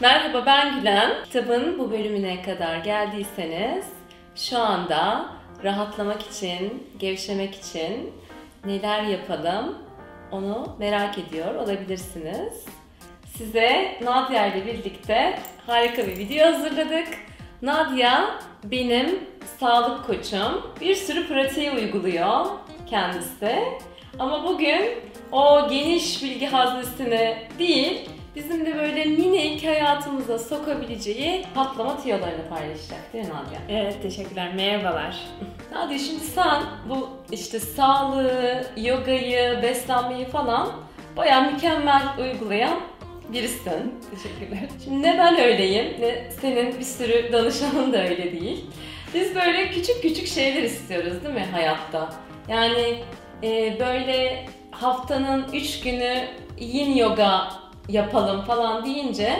Merhaba ben Gülen. Kitabın bu bölümüne kadar geldiyseniz şu anda rahatlamak için, gevşemek için neler yapalım onu merak ediyor olabilirsiniz. Size Nadia ile birlikte harika bir video hazırladık. Nadia benim sağlık koçum. Bir sürü pratiği uyguluyor kendisi. Ama bugün o geniş bilgi haznesini değil, bizim de böyle minik hayatımıza sokabileceği patlama tiyolarını paylaşacak değil mi Nadia? Evet, teşekkürler. Merhabalar. Nadia şimdi sen bu işte sağlığı, yogayı, beslenmeyi falan bayağı mükemmel uygulayan birisin. Teşekkürler. Şimdi ne ben öyleyim ne senin bir sürü danışanın da öyle değil. Biz böyle küçük küçük şeyler istiyoruz değil mi hayatta? Yani e, böyle haftanın üç günü yin yoga yapalım falan deyince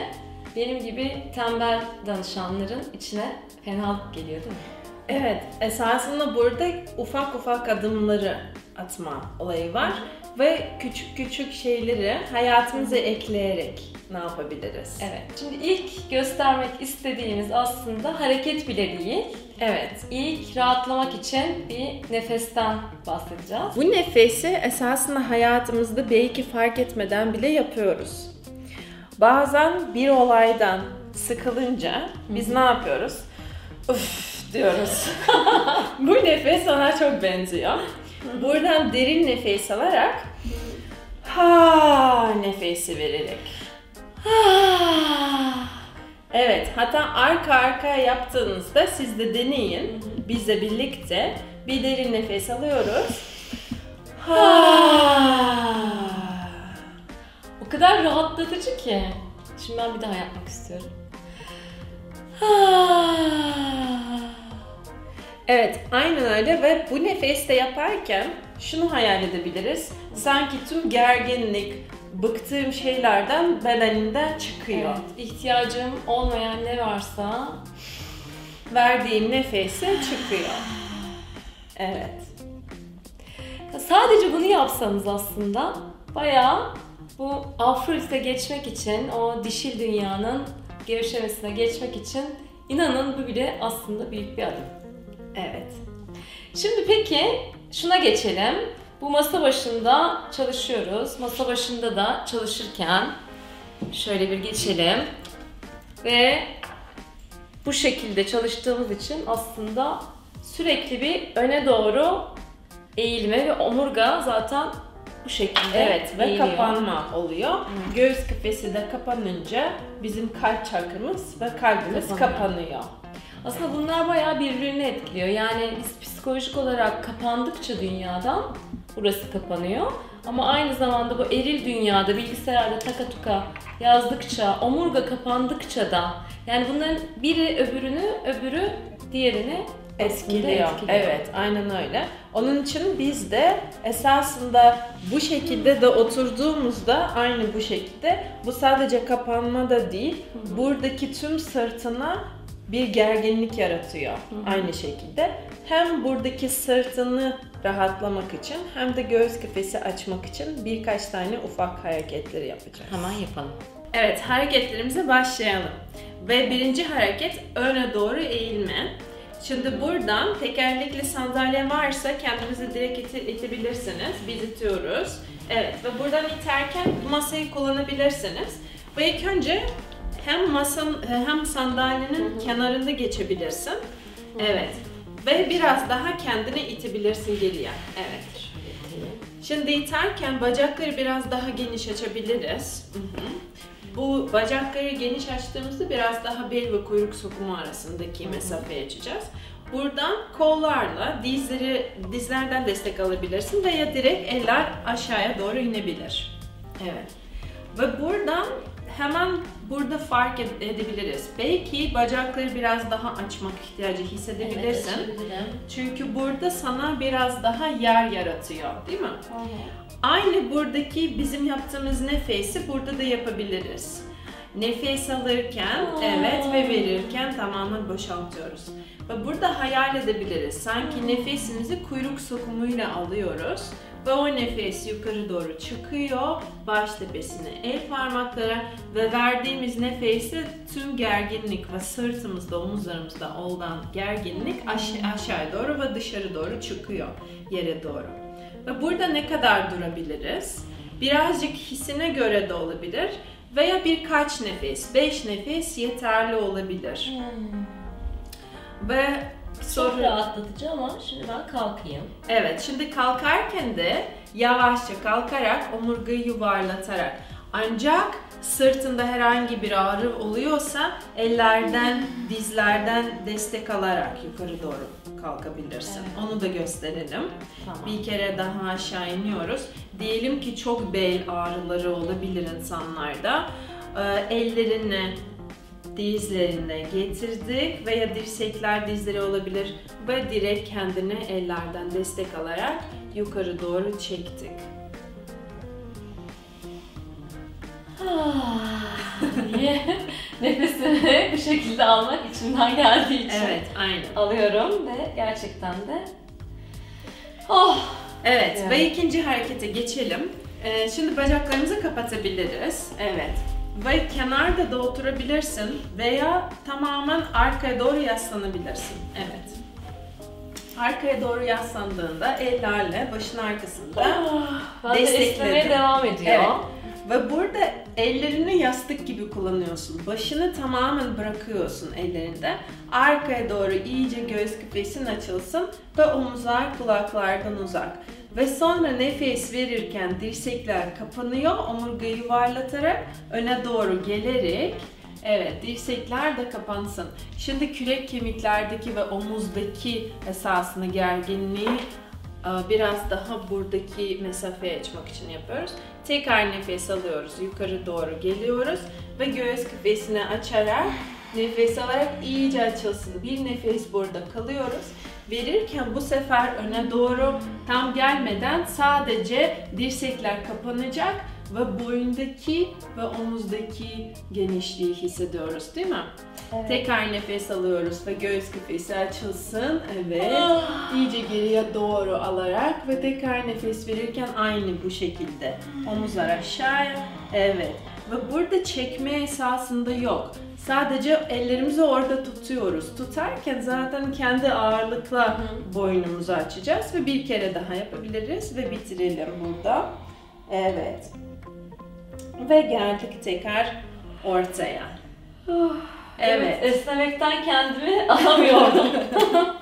benim gibi tembel danışanların içine fenalık geliyor değil mi? Evet, esasında burada ufak ufak adımları atma olayı var ve küçük küçük şeyleri hayatımıza ekleyerek ne yapabiliriz? Evet. Şimdi ilk göstermek istediğimiz aslında hareket bile değil. Evet. İlk rahatlamak için bir nefesten bahsedeceğiz. Bu nefesi esasında hayatımızda belki fark etmeden bile yapıyoruz. Bazen bir olaydan sıkılınca biz ne yapıyoruz? Uf diyoruz. Bu nefes ona çok benziyor. Buradan derin nefes alarak ha nefesi vererek. Evet, hatta arka arkaya yaptığınızda siz de deneyin. Bizle birlikte bir derin nefes alıyoruz. Ha. Kadar rahatlatıcı ki. Şimdi ben bir daha yapmak istiyorum. Evet, aynen öyle ve bu nefeste yaparken şunu hayal edebiliriz. Sanki tüm gerginlik, bıktığım şeylerden bedeninden çıkıyor. Evet, ihtiyacım olmayan ne varsa Verdiğim nefese çıkıyor. Evet. sadece bunu yapsanız aslında bayağı bu afrodite geçmek için, o dişil dünyanın gevşemesine geçmek için inanın bu bile aslında büyük bir adım. Evet. Şimdi peki şuna geçelim. Bu masa başında çalışıyoruz. Masa başında da çalışırken şöyle bir geçelim. Ve bu şekilde çalıştığımız için aslında sürekli bir öne doğru eğilme ve omurga zaten bu şekilde Evet ve eğiliyor. kapanma oluyor. Göğüs kafesi de kapanınca bizim kalp çakramız ve kalbimiz Kapanıyor. kapanıyor. Aslında bunlar bayağı birbirini etkiliyor. Yani biz psikolojik olarak kapandıkça dünyadan burası kapanıyor. Ama aynı zamanda bu eril dünyada bilgisayarda taka tuka yazdıkça, omurga kapandıkça da yani bunların biri öbürünü, öbürü diğerini Etkiliyor. etkiliyor. Evet, aynen öyle. Onun için biz de esasında bu şekilde de oturduğumuzda aynı bu şekilde bu sadece kapanma da değil, buradaki tüm sırtına bir gerginlik yaratıyor aynı şekilde. Hem buradaki sırtını rahatlamak için hem de göğüs kafesi açmak için birkaç tane ufak hareketleri yapacağız. Hemen yapalım. Evet, hareketlerimize başlayalım. Ve birinci hareket öne doğru eğilme. Şimdi buradan tekerlekli sandalye varsa kendinizi direkt ite- itebilirsiniz. Biz itiyoruz. Evet ve buradan iterken masayı kullanabilirsiniz. Ve ilk önce hem masanın hem sandalyenin kenarında geçebilirsin. Evet. Ve biraz daha kendini itebilirsin geriye. Evet. Şimdi iterken bacakları biraz daha geniş açabiliriz. Hı hı. Bu bacakları geniş açtığımızda biraz daha bel ve kuyruk sokumu arasındaki mesafeyi açacağız. Buradan kollarla dizleri dizlerden destek alabilirsin veya direkt eller aşağıya doğru inebilir. Evet. Ve buradan hemen burada fark ed- edebiliriz. Belki bacakları biraz daha açmak ihtiyacı hissedebilirsin. Çünkü burada sana biraz daha yer yaratıyor, değil mi? Aynı buradaki bizim yaptığımız nefesi burada da yapabiliriz. Nefes alırken Aa. evet ve verirken tamamen boşaltıyoruz. Ve burada hayal edebiliriz. Sanki nefesimizi kuyruk sokumuyla alıyoruz. Ve o nefes yukarı doğru çıkıyor, baş tepesine, el parmaklara ve verdiğimiz nefesi tüm gerginlik ve sırtımızda, omuzlarımızda olan gerginlik aş- aşağı doğru ve dışarı doğru çıkıyor, yere doğru. Ve burada ne kadar durabiliriz? Birazcık hissine göre de olabilir veya birkaç nefes, beş nefes yeterli olabilir. Ve Çok soru... rahatlatıcı ama şimdi ben kalkayım. Evet, şimdi kalkarken de yavaşça kalkarak omurgayı yuvarlatarak ancak sırtında herhangi bir ağrı oluyorsa ellerden, dizlerden destek alarak yukarı doğru kalkabilirsin. Evet. Onu da gösterelim. Tamam. Bir kere daha aşağı iniyoruz. Diyelim ki çok bel ağrıları olabilir insanlarda. Ee, ellerini dizlerine getirdik veya dirsekler dizleri olabilir ve direkt kendini ellerden destek alarak yukarı doğru çektik. Diye nefesimi bu şekilde almak içimden geldiği için Evet, aynen. alıyorum ve gerçekten de oh Evet Yani. ve ikinci harekete geçelim. Ee, şimdi bacaklarımızı kapatabiliriz. Evet. Ve kenarda da oturabilirsin veya tamamen arkaya doğru yaslanabilirsin. Evet. Arkaya doğru yaslandığında ellerle başın arkasında ben de Destekledim. esnemeye devam ediyor. Evet. Ve burada ellerini yastık gibi kullanıyorsun. Başını tamamen bırakıyorsun ellerinde. Arkaya doğru iyice göğüs küpesin açılsın ve omuzlar kulaklardan uzak. Ve sonra nefes verirken dirsekler kapanıyor, omurgayı yuvarlatarak öne doğru gelerek Evet, dirsekler de kapansın. Şimdi kürek kemiklerdeki ve omuzdaki esasını gerginliği biraz daha buradaki mesafeyi açmak için yapıyoruz. Tekrar nefes alıyoruz, yukarı doğru geliyoruz ve göğüs kafesini açarak nefes alarak iyice açılsın. Bir nefes burada kalıyoruz. Verirken bu sefer öne doğru tam gelmeden sadece dirsekler kapanacak ve boyundaki ve omuzdaki genişliği hissediyoruz değil mi? Evet. Tekrar nefes alıyoruz ve göğüs kafesi açılsın. Evet. Ah. İyice geriye doğru alarak ve tekrar nefes verirken aynı bu şekilde. Omuzlar aşağıya. Evet. Ve burada çekme esasında yok. Sadece ellerimizi orada tutuyoruz. Tutarken zaten kendi ağırlıkla boynumuzu açacağız ve bir kere daha yapabiliriz ve bitirelim burada. Evet. Ve geldik tekrar ortaya. Evet. esnemekten kendimi alamıyordum.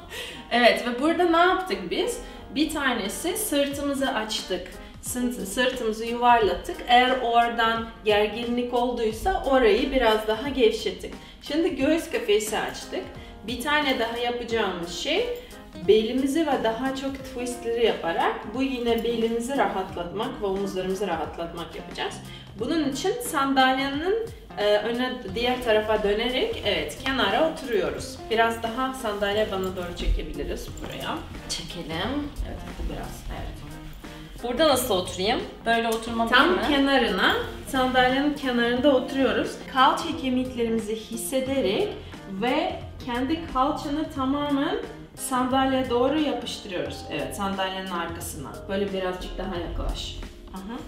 Evet ve burada ne yaptık biz? Bir tanesi sırtımızı açtık. Sırt- Sırtımızı yuvarlattık. Eğer oradan gerginlik olduysa orayı biraz daha gevşettik. Şimdi göğüs kafesi açtık. Bir tane daha yapacağımız şey belimizi ve daha çok twistleri yaparak bu yine belimizi rahatlatmak ve omuzlarımızı rahatlatmak yapacağız. Bunun için sandalyenin e, öne diğer tarafa dönerek evet kenara oturuyoruz. Biraz daha sandalye bana doğru çekebiliriz buraya. Çekelim. Evet bu biraz evet. Burada nasıl oturayım? Böyle oturmam Tam mi? kenarına sandalyenin kenarında oturuyoruz. Kalça kemiklerimizi hissederek ve kendi kalçanı tamamen sandalyeye doğru yapıştırıyoruz. Evet sandalyenin arkasına. Böyle birazcık daha yaklaş. Aha.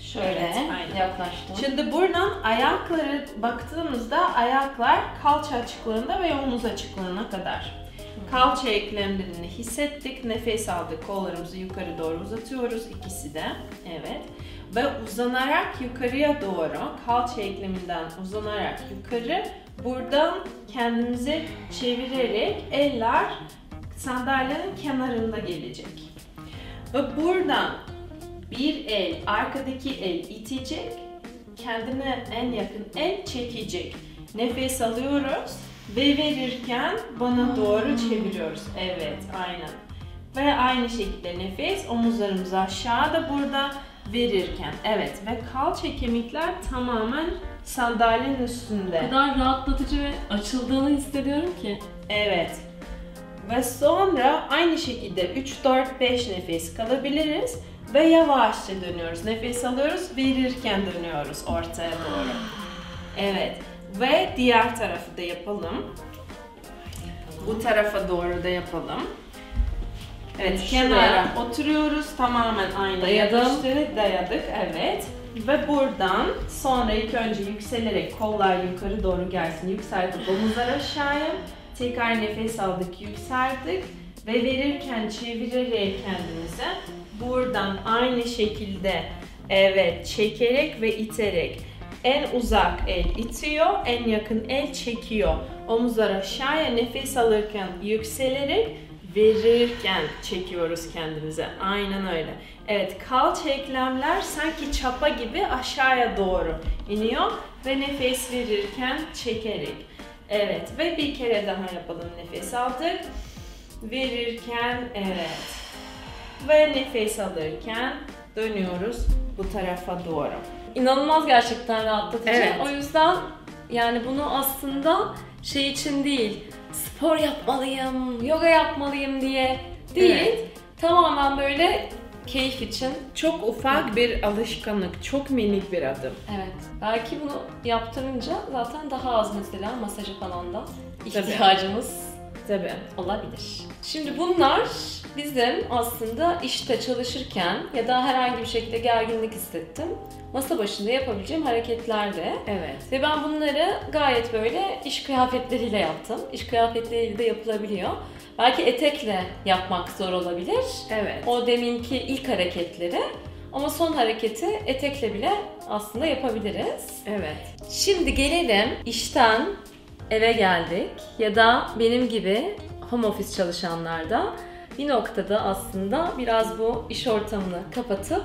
Şöyle Evet, yaklaştım. Şimdi buradan ayakları baktığımızda ayaklar kalça açıklığında ve omuz açıklığına kadar. Kalça eklemlerini hissettik, nefes aldık, kollarımızı yukarı doğru uzatıyoruz ikisi de. Evet. Ve uzanarak yukarıya doğru, kalça ekleminden uzanarak yukarı, buradan kendimizi çevirerek eller sandalyenin kenarında gelecek. Ve buradan bir el, arkadaki el itecek, kendine en yakın el çekecek. Nefes alıyoruz ve verirken bana doğru çeviriyoruz. Evet, aynen. Ve aynı şekilde nefes omuzlarımızı aşağıda burada verirken. Evet ve kalça kemikler tamamen sandalyenin O üstünde. kadar rahatlatıcı ve açıldığını hissediyorum ki. Evet. Ve sonra aynı şekilde 3, 4, 5 nefes kalabiliriz ve yavaşça dönüyoruz. Nefes alıyoruz, verirken dönüyoruz ortaya doğru. Evet. Ve diğer tarafı da yapalım. Bu tarafa doğru da yapalım. Evet, Şuraya. kenara oturuyoruz. Tamamen aynı Dayadım. yapıştırıp dayadık. Evet. Ve buradan sonra ilk önce yükselerek kollar yukarı doğru gelsin. Yükseltip omuzlar aşağıya. Tekrar nefes aldık, yükselttik. Ve verirken çevirerek kendimize buradan aynı şekilde evet çekerek ve iterek en uzak el itiyor, en yakın el çekiyor. Omuzlar aşağıya nefes alırken yükselerek verirken çekiyoruz kendimize. Aynen öyle. Evet, kalça eklemler sanki çapa gibi aşağıya doğru iniyor ve nefes verirken çekerek. Evet ve bir kere daha yapalım. Nefes aldık. Verirken evet. Ve nefes alırken dönüyoruz bu tarafa doğru. İnanılmaz gerçekten rahatlatıcı. Evet. O yüzden yani bunu aslında şey için değil, spor yapmalıyım, yoga yapmalıyım diye değil. Evet. Tamamen böyle keyif için. Çok ufak bir alışkanlık, çok minik bir adım. Evet. Belki bunu yaptırınca zaten daha az mesela masajı falan da Tabii. ihtiyacımız Tabii. olabilir. Şimdi bunlar bizim aslında işte çalışırken ya da herhangi bir şekilde gerginlik hissettim. Masa başında yapabileceğim hareketlerdi. Evet. Ve ben bunları gayet böyle iş kıyafetleriyle yaptım. İş kıyafetleriyle de yapılabiliyor. Belki etekle yapmak zor olabilir. Evet. O deminki ilk hareketleri. Ama son hareketi etekle bile aslında yapabiliriz. Evet. Şimdi gelelim işten eve geldik ya da benim gibi home office çalışanlarda bir noktada aslında biraz bu iş ortamını kapatıp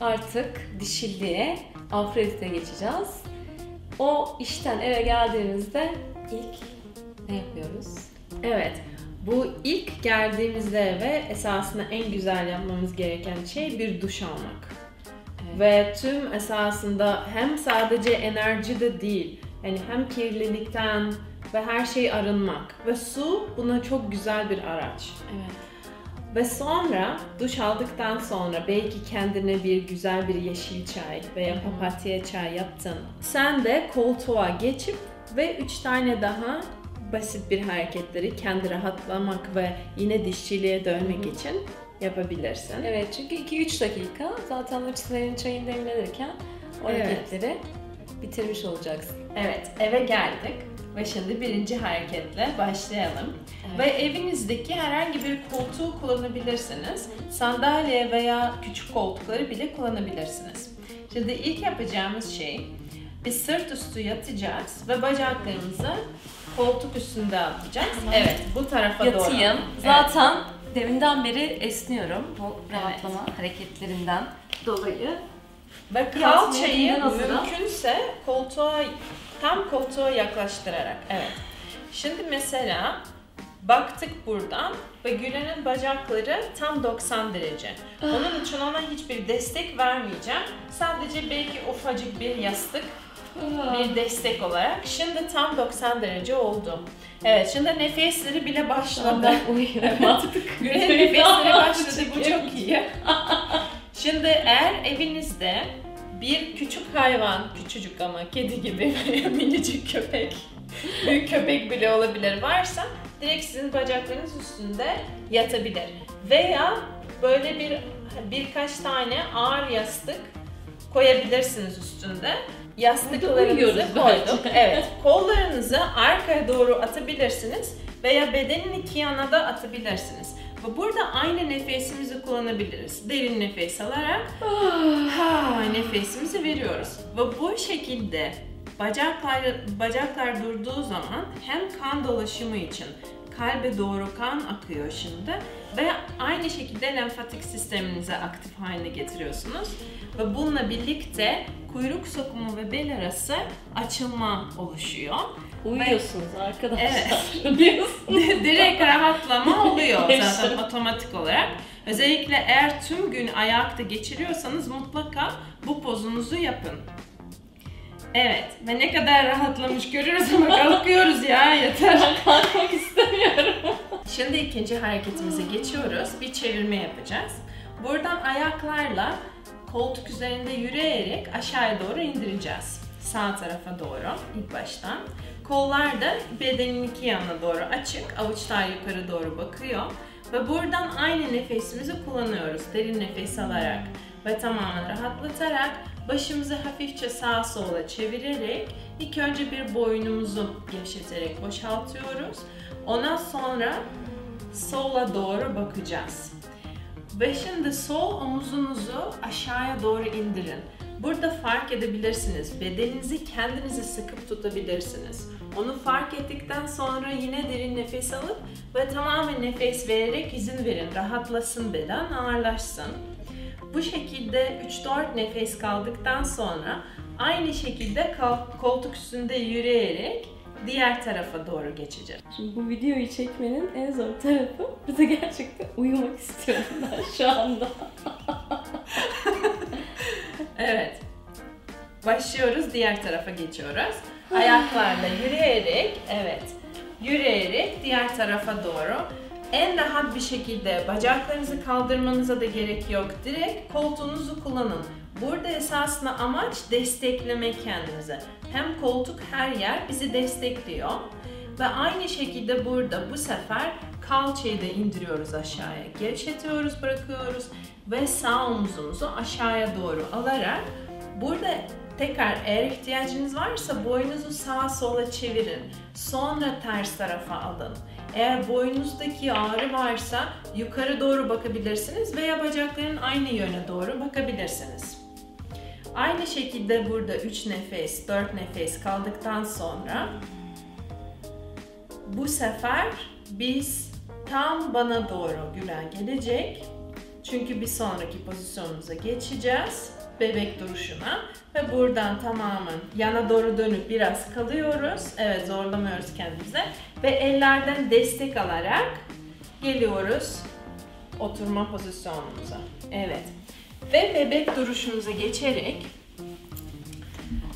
artık dişilliğe, afrodite geçeceğiz. O işten eve geldiğimizde ilk ne yapıyoruz? Evet. Bu ilk geldiğimizde eve esasında en güzel yapmamız gereken şey bir duş almak. Evet. Ve tüm esasında hem sadece enerji de değil, yani hem kirlilikten ve her şey arınmak. Ve su buna çok güzel bir araç. Evet. Ve sonra duş aldıktan sonra belki kendine bir güzel bir yeşil çay veya papatya çay yaptın. Sen de koltuğa geçip ve üç tane daha basit bir hareketleri kendi rahatlamak ve yine dişçiliğe dönmek için yapabilirsin. Evet çünkü 2-3 dakika zaten o senin çayın demlenirken o Evet. hareketleri bitirmiş olacaksın. Evet, eve geldik ve şimdi birinci hareketle başlayalım. Evet. Ve evinizdeki herhangi bir koltuğu kullanabilirsiniz. Sandalye veya küçük koltukları bile kullanabilirsiniz. Şimdi ilk yapacağımız şey, biz sırt üstü yatacağız ve bacaklarımızı koltuk üstünde atacağız. Tamam. Evet, bu tarafa doğru. Yatayım. Evet. Zaten deminden beri esniyorum bu rahatlama hareketlerinden dolayı. Ve kalçayı mümkünse koltuğa tam koltuğa yaklaştırarak. Evet. Şimdi mesela baktık buradan ve Gülen'in bacakları tam 90 derece. Onun için ona hiçbir destek vermeyeceğim. Sadece belki ufacık bir yastık bir destek olarak. Şimdi tam 90 derece oldu. Evet, şimdi nefesleri bile başladı. Gülen nefesleri başladı. Bu çok iyi. Şimdi eğer evinizde bir küçük hayvan, küçücük ama kedi gibi minicik köpek, büyük köpek bile olabilir varsa direkt sizin bacaklarınız üstünde yatabilir. Veya böyle bir birkaç tane ağır yastık koyabilirsiniz üstünde. Yastıklarınızı koyduk. Evet. Kollarınızı arkaya doğru atabilirsiniz veya bedenin iki yana da atabilirsiniz. Ve burada aynı nefesimizi kullanabiliriz. Derin nefes alarak ha, nefesimizi veriyoruz. Ve bu şekilde bacaklar bacaklar durduğu zaman hem kan dolaşımı için kalbe doğru kan akıyor şimdi ve aynı şekilde lenfatik sisteminizi aktif haline getiriyorsunuz. Ve bununla birlikte kuyruk sokumu ve bel arası açılma oluşuyor. Uyuyorsunuz arkadaşlar. Evet. Direkt rahatlama oluyor zaten otomatik olarak. Özellikle eğer tüm gün ayakta geçiriyorsanız mutlaka bu pozunuzu yapın. Evet ve ne kadar rahatlamış görüyoruz ama kalkıyoruz ya yeter. Kalkmak istemiyorum. Şimdi ikinci hareketimize geçiyoruz. Bir çevirme yapacağız. Buradan ayaklarla koltuk üzerinde yürüyerek aşağıya doğru indireceğiz. Sağ tarafa doğru ilk baştan. Kollar da bedenin iki yanına doğru açık. Avuçlar yukarı doğru bakıyor. Ve buradan aynı nefesimizi kullanıyoruz. Derin nefes alarak ve tamamen rahatlatarak başımızı hafifçe sağa sola çevirerek ilk önce bir boynumuzu gevşeterek boşaltıyoruz. Ondan sonra sola doğru bakacağız. Ve şimdi sol omuzunuzu aşağıya doğru indirin. Burada fark edebilirsiniz. Bedeninizi kendinizi sıkıp tutabilirsiniz. Onu fark ettikten sonra yine derin nefes alıp ve tamamen nefes vererek izin verin. Rahatlasın beden, ağırlaşsın. Bu şekilde 3-4 nefes kaldıktan sonra aynı şekilde koltuk üstünde yürüyerek diğer tarafa doğru geçeceğim. Şimdi bu videoyu çekmenin en zor tarafı burada gerçekten uyumak istiyorum ben şu anda. evet. Başlıyoruz, diğer tarafa geçiyoruz. Ayaklarla yürüyerek, evet, yürüyerek diğer tarafa doğru en rahat bir şekilde bacaklarınızı kaldırmanıza da gerek yok. Direkt koltuğunuzu kullanın. Burada esasında amaç desteklemek kendinize. Hem koltuk her yer bizi destekliyor. Ve aynı şekilde burada bu sefer kalçayı da indiriyoruz aşağıya. Gevşetiyoruz, bırakıyoruz ve sağ omuzumuzu aşağıya doğru alarak burada tekrar eğer ihtiyacınız varsa boynunuzu sağa sola çevirin. Sonra ters tarafa alın. Eğer boynunuzdaki ağrı varsa yukarı doğru bakabilirsiniz veya bacakların aynı yöne doğru bakabilirsiniz. Aynı şekilde burada 3 nefes, 4 nefes kaldıktan sonra bu sefer biz tam bana doğru gülen gelecek. Çünkü bir sonraki pozisyonumuza geçeceğiz. Bebek duruşuna. Ve buradan tamamen yana doğru dönüp biraz kalıyoruz. Evet zorlamıyoruz kendimize. Ve ellerden destek alarak geliyoruz oturma pozisyonumuza. Evet. Ve bebek duruşumuza geçerek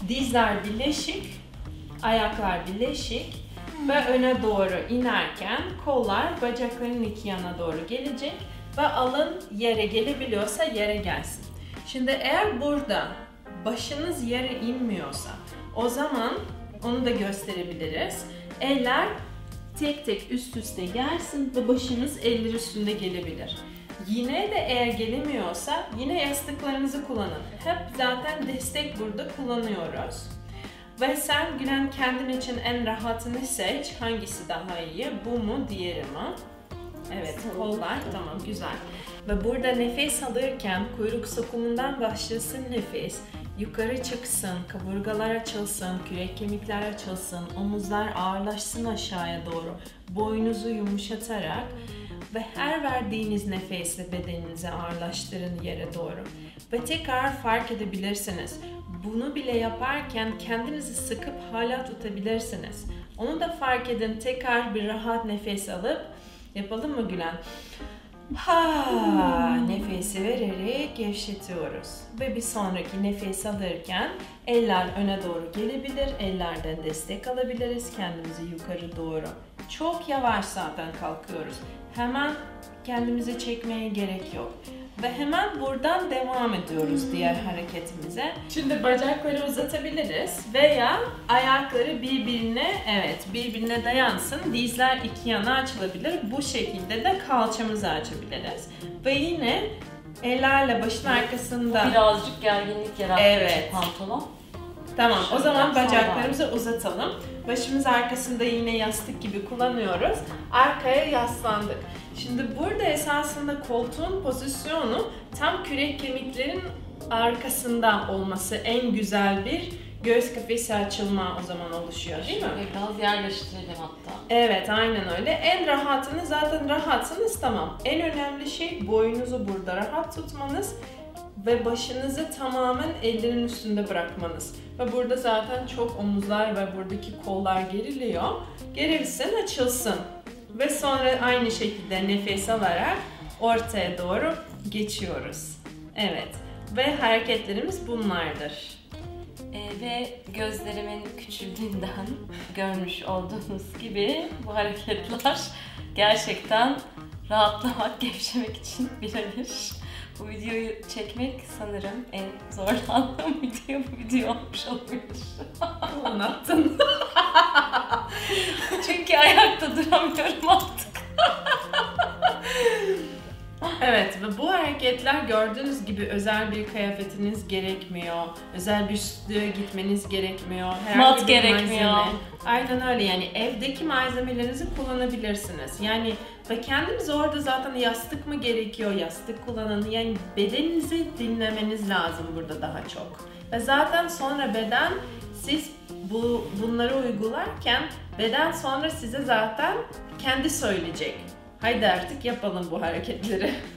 dizler birleşik, ayaklar birleşik ve öne doğru inerken kollar bacakların iki yana doğru gelecek ve alın yere gelebiliyorsa yere gelsin. Şimdi eğer burada başınız yere inmiyorsa o zaman onu da gösterebiliriz. Eller tek tek üst üste gelsin ve başınız eller üstünde gelebilir. Yine de eğer gelemiyorsa yine yastıklarınızı kullanın. Hep zaten destek burada kullanıyoruz. Ve sen Gülen kendin için en rahatını seç. Hangisi daha iyi? Bu mu, diğeri mi? Evet, kollar. Tamam, güzel. Ve burada nefes alırken kuyruk sokumundan başlasın nefes. Yukarı çıksın, kaburgalar açılsın, kürek kemikler açılsın, omuzlar ağırlaşsın aşağıya doğru. Boynuzu yumuşatarak ve her verdiğiniz nefesle bedeninizi ağırlaştırın yere doğru. Ve tekrar fark edebilirsiniz. Bunu bile yaparken kendinizi sıkıp hala tutabilirsiniz. Onu da fark edin. Tekrar bir rahat nefes alıp yapalım mı Gülen? Ha, nefesi vererek gevşetiyoruz. Ve bir sonraki nefes alırken eller öne doğru gelebilir. Ellerden destek alabiliriz kendimizi yukarı doğru. Çok yavaş zaten kalkıyoruz. Hemen kendimizi çekmeye gerek yok. Ve hemen buradan devam ediyoruz diğer hareketimize. Şimdi bacakları uzatabiliriz veya ayakları birbirine evet birbirine dayansın. Dizler iki yana açılabilir. Bu şekilde de kalçamızı açabiliriz. Ve yine ellerle başın arkasında. Birazcık gerginlik yarattı evet. pantolon. Tamam o zaman bacaklarımızı uzatalım. Başımız arkasında yine yastık gibi kullanıyoruz. Arkaya yaslandık. Şimdi burada esasında koltuğun pozisyonu tam kürek kemiklerin arkasında olması en güzel bir göğüs kafesi açılma o zaman oluşuyor değil mi? Biraz yerleştirelim hatta. Evet aynen öyle. En rahatını zaten rahatsınız tamam. En önemli şey boynunuzu burada rahat tutmanız ve başınızı tamamen ellerin üstünde bırakmanız. Ve burada zaten çok omuzlar ve buradaki kollar geriliyor. Gerilsin, açılsın. Ve sonra aynı şekilde nefes alarak ortaya doğru geçiyoruz. Evet. Ve hareketlerimiz bunlardır. Ee, ve gözlerimin küçüldüğünden görmüş olduğunuz gibi bu hareketler gerçekten rahatlamak, gevşemek için birebir. Bu videoyu çekmek sanırım en zorlandığım video bu video olmuş olmuş. Anlattın. Çünkü ayakta duramıyorum artık. Evet ve bu hareketler gördüğünüz gibi özel bir kıyafetiniz gerekmiyor. Özel bir stüdyoya gitmeniz gerekmiyor. herhangi Mat bir gerekmiyor. malzeme. Aynen öyle yani evdeki malzemelerinizi kullanabilirsiniz. Yani ve kendiniz orada zaten yastık mı gerekiyor? Yastık kullanın. Yani bedeninizi dinlemeniz lazım burada daha çok. Ve zaten sonra beden siz bu bunları uygularken beden sonra size zaten kendi söyleyecek. Haydi artık yapalım bu hareketleri.